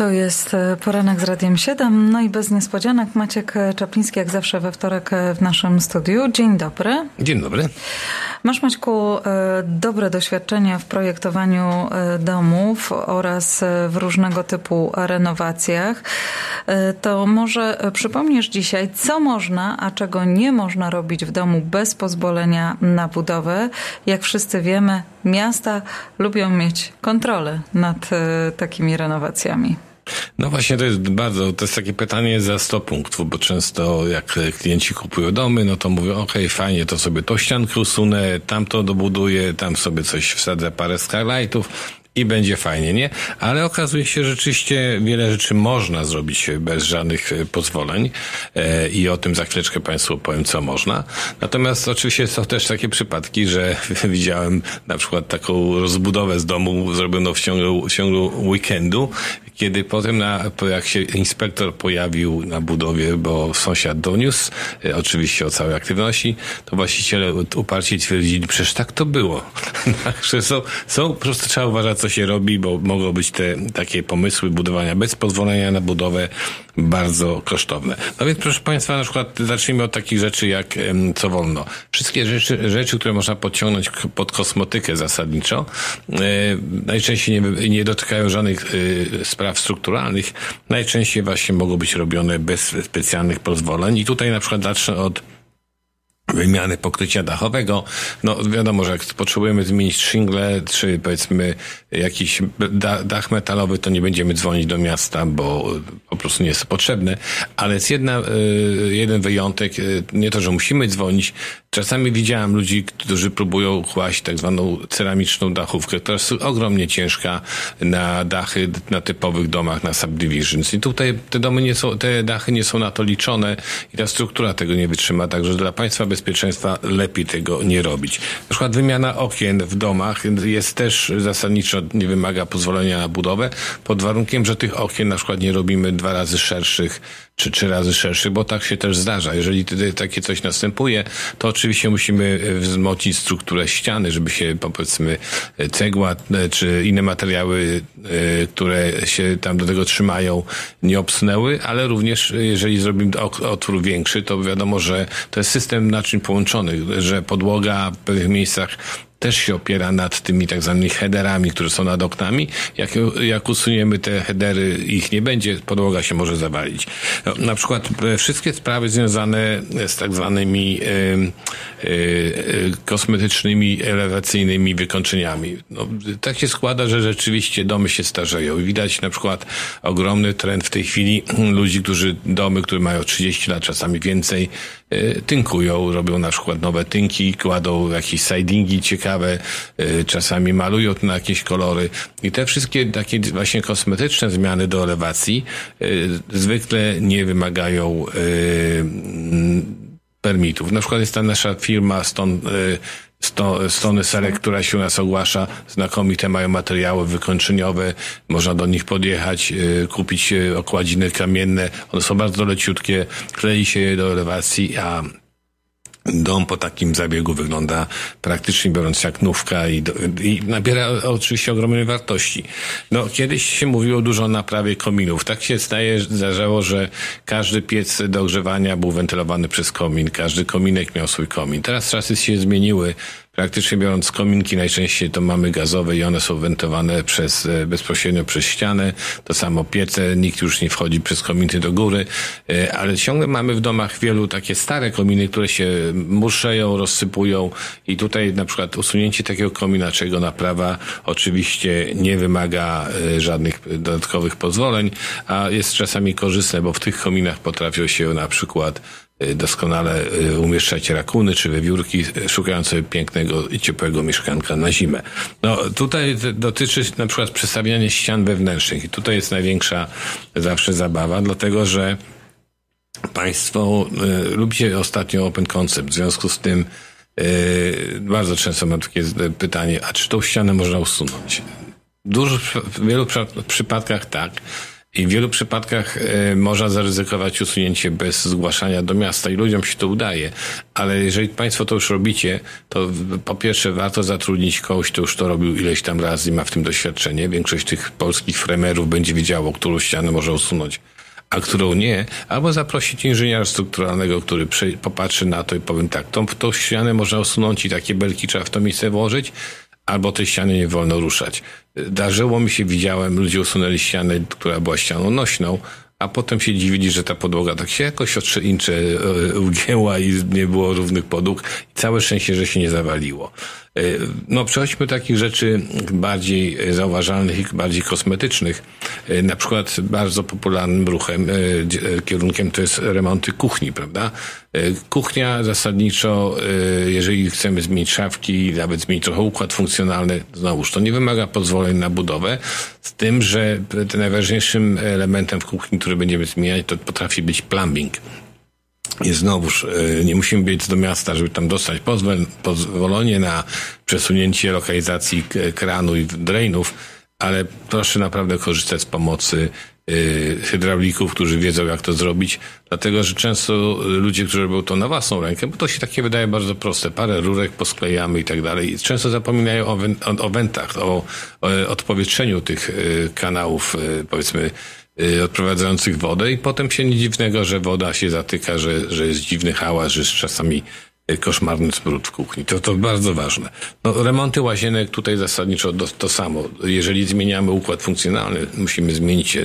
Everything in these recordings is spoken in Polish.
To jest e, poranek z Radiem 7. No i bez niespodzianek Maciek Czapliński, jak zawsze we wtorek e, w naszym studiu. Dzień dobry. Dzień dobry. Masz, Maćku, e, dobre doświadczenia w projektowaniu domów oraz w różnego typu renowacjach. To może przypomnisz dzisiaj, co można, a czego nie można robić w domu bez pozwolenia na budowę. Jak wszyscy wiemy, miasta lubią mieć kontrolę nad takimi renowacjami. No właśnie, to jest bardzo, to jest takie pytanie za 100 punktów, bo często jak klienci kupują domy, no to mówią, okej, okay, fajnie, to sobie to ściankę usunę, tam to dobuduję, tam sobie coś wsadzę, parę skylightów, i będzie fajnie, nie? Ale okazuje się, że rzeczywiście wiele rzeczy można zrobić bez żadnych e, pozwoleń e, i o tym za chwileczkę Państwu powiem, co można. Natomiast oczywiście są też takie przypadki, że widziałem na przykład taką rozbudowę z domu zrobioną w ciągu, w ciągu weekendu, kiedy potem, na, jak się inspektor pojawił na budowie, bo sąsiad doniósł, e, oczywiście o całej aktywności, to właściciele uparcie twierdzili, przecież tak to było. Także są, są, po prostu trzeba uważać, co się robi, bo mogą być te takie pomysły budowania bez pozwolenia na budowę bardzo kosztowne. No więc proszę Państwa, na przykład zacznijmy od takich rzeczy jak co wolno. Wszystkie rzeczy, rzeczy które można podciągnąć pod kosmetykę zasadniczo, e, najczęściej nie, nie dotykają żadnych e, spraw strukturalnych, najczęściej właśnie mogą być robione bez specjalnych pozwoleń. I tutaj na przykład zacznę od wymiany pokrycia dachowego. No wiadomo, że jak potrzebujemy zmienić shingle, czy powiedzmy jakiś dach metalowy, to nie będziemy dzwonić do miasta, bo po prostu nie jest potrzebne. Ale jest jedna, y, jeden wyjątek, y, nie to, że musimy dzwonić. Czasami widziałem ludzi, którzy próbują kłaść tak zwaną ceramiczną dachówkę, która jest ogromnie ciężka na dachy, na typowych domach, na subdivisions. I tutaj te domy nie są, te dachy nie są na to liczone i ta struktura tego nie wytrzyma. Także dla Państwa bezpieczeństwa lepiej tego nie robić. Na przykład wymiana okien w domach jest też zasadniczo nie wymaga pozwolenia na budowę, pod warunkiem, że tych okien na przykład nie robimy dwa razy szerszych czy trzy razy szerszych, bo tak się też zdarza. Jeżeli takie coś następuje, to oczywiście musimy e, wzmocnić strukturę ściany, żeby się powiedzmy e, cegła e, czy inne materiały, które się tam do tego trzymają, nie obsnęły, ale również jeżeli zrobimy otwór większy, to wiadomo, że to jest system naczyń połączonych, że podłoga w pewnych miejscach też się opiera nad tymi tak zwanymi headerami, które są nad oknami. Jak, jak usuniemy te headery, ich nie będzie, podłoga się może zawalić. No, na przykład e, wszystkie sprawy związane z tak zwanymi y, y, kosmetycznymi, elewacyjnymi wykończeniami. No, tak się składa, że rzeczywiście domy się starzeją widać na przykład ogromny trend w tej chwili ludzi, którzy domy, które mają 30 lat, czasami więcej, y, tynkują, robią na przykład nowe tynki, kładą jakieś sidingi ciekawe, ciekawe, y, czasami malują to na jakieś kolory. I te wszystkie takie właśnie kosmetyczne zmiany do elewacji y, zwykle nie wymagają y, permitów. Na przykład jest ta nasza firma Stone, Sto, Stony Select, która się u nas ogłasza, znakomite mają materiały wykończeniowe, można do nich podjechać, kupić okładziny kamienne, one są bardzo leciutkie, klei się je do elewacji, a Dom po takim zabiegu wygląda praktycznie biorąc jak nówka i, i nabiera oczywiście ogromnej wartości. No, kiedyś się mówiło dużo o naprawie kominów. Tak się staje, zdarzało, że każdy piec do ogrzewania był wentylowany przez komin, każdy kominek miał swój komin. Teraz czasy się zmieniły praktycznie biorąc kominki najczęściej to mamy gazowe i one są wentowane przez, e, bezpośrednio przez ścianę. To samo piece, nikt już nie wchodzi przez kominy do góry, e, ale ciągle mamy w domach wielu takie stare kominy, które się muszeją, rozsypują i tutaj na przykład usunięcie takiego komina, czego naprawa oczywiście nie wymaga e, żadnych dodatkowych pozwoleń, a jest czasami korzystne, bo w tych kominach potrafią się na przykład doskonale y, umieszczać rakuny czy wiewiórki, y, szukając sobie pięknego i ciepłego mieszkanka na zimę. No tutaj dotyczy na przykład przestawiania ścian wewnętrznych i tutaj jest największa zawsze zabawa, dlatego że Państwo y, lubicie ostatnio Open Concept, w związku z tym y, bardzo często mam takie pytanie, a czy tą ścianę można usunąć? Dużo, w wielu przypadkach tak, I w wielu przypadkach e, można zaryzykować usunięcie bez zgłaszania do miasta i ludziom się to udaje. Ale jeżeli Państwo to już robicie, to po pierwsze warto zatrudnić kogoś, kto już to robił ileś tam razy i ma w tym doświadczenie. Większość tych polskich fremerów będzie wiedziało, którą ścianę może usunąć a którą nie, albo zaprosić inżyniera strukturalnego, który popatrzy na to i powiem tak, tą, tą ścianę można usunąć i takie belki trzeba w to miejsce włożyć, albo tej ściany nie wolno ruszać. Darzyło mi się, widziałem, ludzie usunęli ścianę, która była ścianą nośną, a potem się dziwili, że ta podłoga tak się jakoś o trzy incze e, ugięła i nie było równych podłóg i całe szczęście, że się nie zawaliło. E, no, przechodźmy do takich rzeczy bardziej zauważalnych i bardziej kosmetycznych. E, na przykład bardzo popularnym ruchem, kierunkiem to jest remonty kuchni, prawda? Kuchnia zasadniczo, jeżeli chcemy zmienić szafki, nawet zmienić trochę układ funkcjonalny, znowuż to nie wymaga pozwoleń na budowę, z tym, że najważniejszym elementem w kuchni, który będziemy zmieniać, to potrafi być plumbing. I znowuż e, nie musimy biec do miasta, żeby tam dostać pozwolenie na przesunięcie lokalizacji kranu i drainów, ale proszę naprawdę korzystać z pomocy y, hydraulików, którzy wiedzą, jak to zrobić, dlatego że często ludzie, którzy robią to na własną rękę, bo to się takie wydaje bardzo proste, parę rurek posklejamy i tak dalej, często zapominają o, o, o wentach, o, o odpowietrzeniu tych kanałów, powiedzmy, odprowadzających wodę i potem się nie dziwnego, że woda się zatyka, że, że jest dziwny hałas, że jest czasami koszmarny smród w kuchni. To, to bardzo ważne. No, remonty łazienek tutaj zasadniczo to, to samo. Jeżeli zmieniamy układ funkcjonalny, musimy zmienić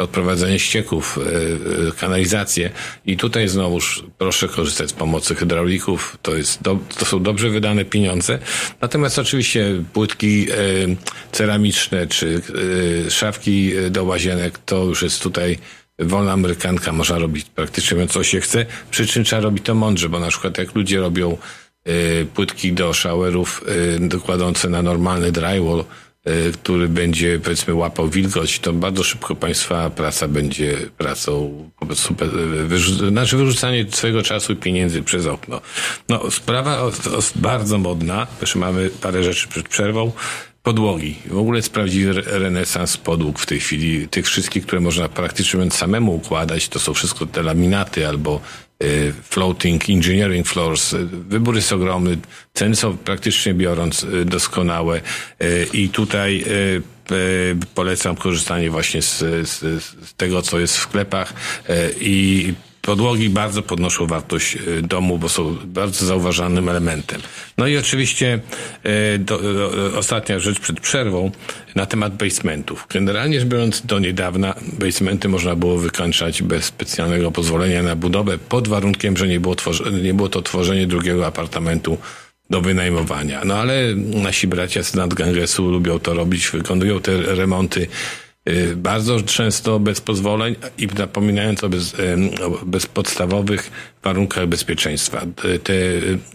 e, odprowadzanie ścieków, e, e, kanalizację i tutaj znowuż proszę korzystać z pomocy hydraulików. To, jest do, to są dobrze wydane pieniądze. Natomiast oczywiście płytki e, ceramiczne czy szafki do łazienek to już jest tutaj wolna amerykanka, można robić praktycznie co się chce, przy czym trzeba robić to mądrze, bo na przykład jak ludzie robią płytki do showerów dokładące na normalny drywall, który będzie powiedzmy łapał wilgoć, to bardzo szybko państwa praca będzie pracą po prostu wyrzu znaczy wyrzucanie swojego czasu i pieniędzy przez okno. No, sprawa bardzo modna, jeszcze mamy parę rzeczy przed przerwą podłogi. W ogóle jest prawdziwy renesans podłóg w tej chwili. Tych wszystkich, które można praktycznie samemu układać, to są wszystko te laminaty albo floating engineering floors. Wybór jest ogromny. Ceny są praktycznie biorąc y, doskonałe y, i tutaj polecam korzystanie właśnie z, z, z, tego, co jest w sklepach i podłogi bardzo podnoszą wartość e, domu, bo są bardzo zauważalnym elementem. No i oczywiście e, do, do, ostatnia rzecz przed przerwą na temat basementów. Generalnie rzecz biorąc do niedawna basementy można było wykończać bez specjalnego pozwolenia na budowę pod warunkiem, że nie było, nie było to tworzenie drugiego apartamentu do wynajmowania. No ale nasi bracia z nadgangesu lubią to robić, wykonują te remonty bardzo często bez pozwoleń i napominając o, bez, o bezpodstawowych warunkach bezpieczeństwa. Te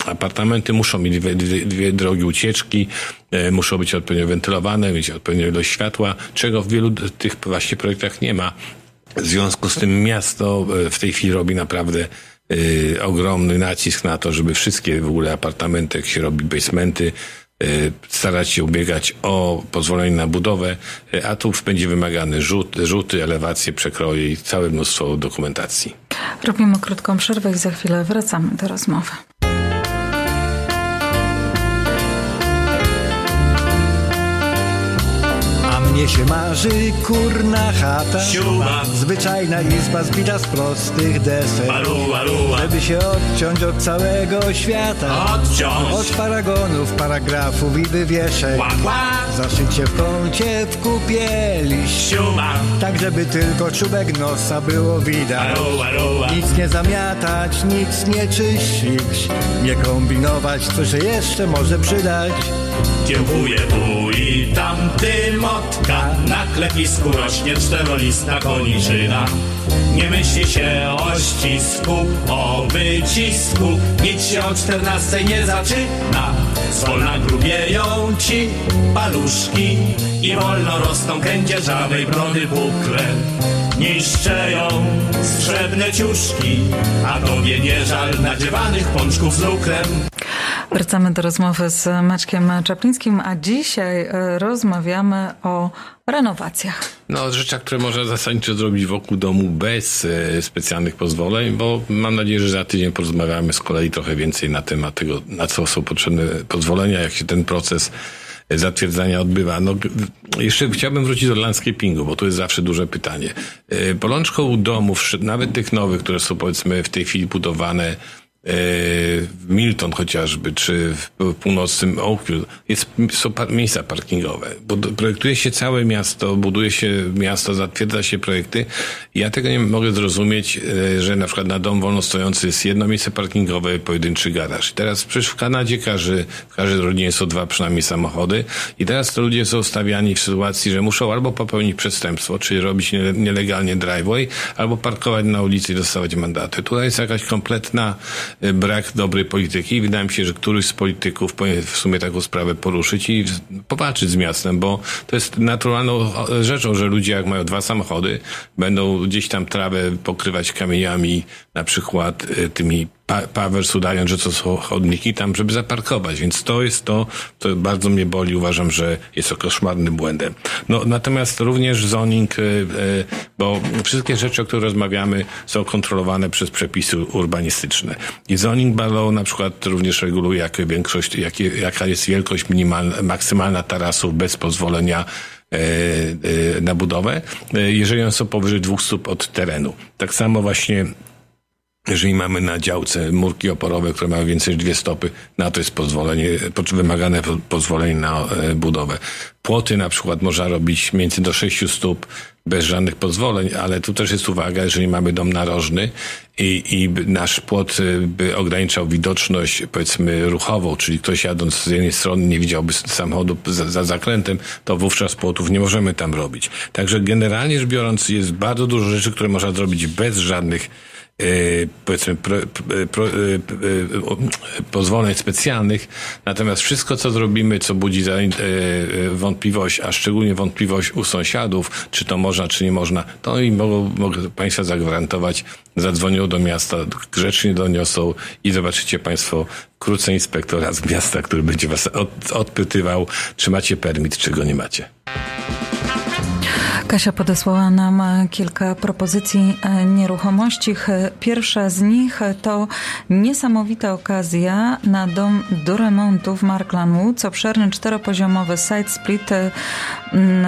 apartamenty muszą mieć dwie, dwie, drogi ucieczki, y, muszą być odpowiednio wentylowane, mieć odpowiednią ilość światła, czego w wielu tych właśnie projektach nie ma. W związku z tym miasto y, w tej chwili robi naprawdę y, ogromny nacisk na to, żeby wszystkie w ogóle apartamenty, jak się robi basementy, Y, starać się ubiegać o pozwolenie na budowę, y, a tu będzie wymagany rzut, rzuty, elewacje, przekroje i całe mnóstwo dokumentacji. Robimy krótką przerwę i za chwilę wracamy do rozmowy. Mnie się marzy kurna chata Siuma. Zwyczajna izba zbita z prostych desek Aru, aru, Żeby się odciąć od całego świata. Odciąć. Od paragonów, paragrafów i wywieszek Zaszyć się w kącie w kupie liść Siuma. Tak żeby tylko czubek nosa było widać. Aru, Nic nie zamiatać, nic nie czyścić. Nie kombinować, co się jeszcze może przydać Kiełkuje i tamty motka. Na klepisku rośnie czterolista koniczyna. Nie myśli się o ścisku, o wycisku. Nic się o czternastej nie zaczyna. Zwolna grubieją ci paluszki I wolno rosną kędzierzawej brody bukle Niszczeją srebrne ciuszki A tobie nie żal nadziewanych pączków z lukrem Wracamy do rozmowy z Maćkiem Czaplińskim, a dzisiaj e, rozmawiamy o renowacjach. No, rzeczach, które można zasadniczo zrobić wokół domu bez e, specjalnych pozwoleń, bo mam nadzieję, że za tydzień porozmawiamy z kolei trochę więcej na temat tego, na co są potrzebne pozwolenia, jak się ten proces e, zatwierdzania odbywa. No, jeszcze chciałbym wrócić do landscapingu, bo to jest zawsze duże pytanie. Bolączką domów, nawet tych nowych, które są powiedzmy w tej chwili budowane, Milton chociażby, czy w północnym Oakville jest, są miejsca parkingowe. Projektuje się całe miasto, buduje się miasto, zatwierdza się projekty. Ja tego nie mogę zrozumieć, e, że na przykład na dom wolno stojący jest jedno miejsce parkingowe, pojedynczy garaż. I teraz przecież w Kanadzie każdy, w każdej rodzinie są dwa przynajmniej samochody i teraz to ludzie są stawiani w sytuacji, że muszą albo popełnić przestępstwo, czyli robić nielegalnie driveway, albo parkować na ulicy i dostawać mandaty. Tutaj jest jakaś kompletna brak dobrej polityki. I wydaje mi się, że któryś z polityków powinien w sumie taką sprawę poruszyć i popatrzeć z miastem, bo to jest naturalną rzeczą, że ludzie jak mają dwa samochody, będą gdzieś tam trawę pokrywać kamieniami, na przykład y, tymi Powers udając, że to są chodniki tam, żeby zaparkować. Więc to jest to, to bardzo mnie boli. Uważam, że jest to koszmarnym błędem. No, natomiast również zoning, e, e, bo wszystkie rzeczy, o których rozmawiamy, są kontrolowane przez przepisy urbanistyczne. I zoning Barlow na przykład również reguluje, jakie większość, jakie, jaka jest wielkość minimalna, maksymalna tarasów bez pozwolenia e, na budowę, jeżeli one są powyżej dwóch stóp od terenu. Tak samo właśnie jeżeli mamy na działce murki oporowe, które mają więcej niż dwie stopy, na to jest pozwolenie, wymagane pozwolenie na e, budowę. Płoty na przykład można robić między do sześciu stóp bez żadnych pozwoleń, ale tu też jest uwaga, jeżeli mamy dom narożny i, i nasz płot e, by ograniczał widoczność, powiedzmy, ruchową, czyli ktoś jadąc z jednej strony nie widziałby samochodu za, za zakrętem, to wówczas płotów nie możemy tam robić. Także generalnie rzecz biorąc jest bardzo dużo rzeczy, które można zrobić bez żadnych powiedzmy pro, pro, e, pozwoleń specjalnych, natomiast wszystko, co zrobimy, co budzi e, wątpliwość, a szczególnie wątpliwość u sąsiadów, czy to można, czy nie można, to i mogą, mogę Państwa zagwarantować, zadzwonią do miasta, grzecznie doniosą i zobaczycie Państwo wkrótce inspektora z miasta, który będzie Was od, odpytywał, czy macie permit, czy go nie macie. Kasia podesłała nam e, kilka propozycji e, nieruchomości. Pierwsza z nich to niesamowita okazja na dom do remontu w Marklanwood. Obszerny czteropoziomowy side split, e,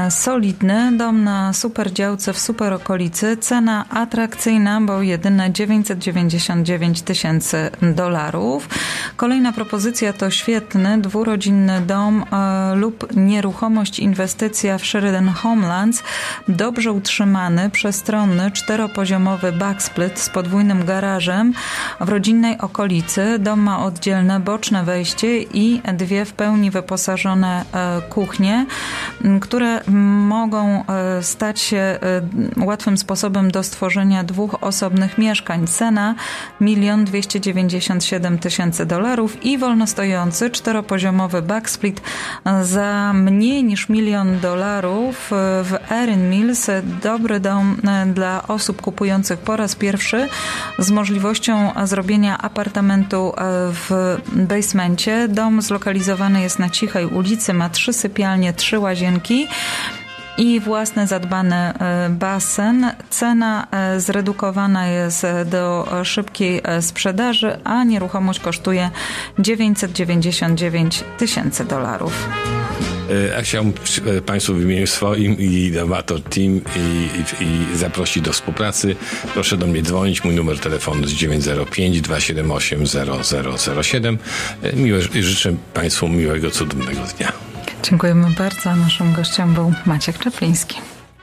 solidny dom na super działce w super okolicy. Cena atrakcyjna, bo jedyne 999 tysięcy dolarów. Kolejna propozycja to świetny dwurodzinny dom lub nieruchomość inwestycja w Sheridan Homelands dobrze utrzymany, przestronny, czteropoziomowy backsplit z podwójnym garażem w rodzinnej okolicy. Dom ma oddzielne boczne wejście i dwie w pełni wyposażone e, kuchnie, które mogą e, stać się e, łatwym sposobem do stworzenia dwóch osobnych mieszkań. Cena 1 297 tysięcy dolarów i wolnostojący czteropoziomowy backsplit za mniej niż milion dolarów w Erin Mills, dobry dom e, dla osób kupujących po raz pierwszy z możliwością zrobienia apartamentu e, w basemencie. Dom zlokalizowany jest na cichej ulicy, ma trzy sypialnie, trzy łazienki i własny zadbany e, basen. Cena zredukowana jest do szybkiej sprzedaży, a nieruchomość kosztuje 999 tysięcy dolarów. Ja chciałbym e, Państwu w imieniu swoim i Amator Team i, i, i zaprosić do współpracy. Proszę do mnie dzwonić. Mój numer telefonu jest 905 278 0007. Miłe, życzę Państwu miłego, cudownego dnia. Dziękujemy bardzo. Naszym gościem był Maciek Czapliński.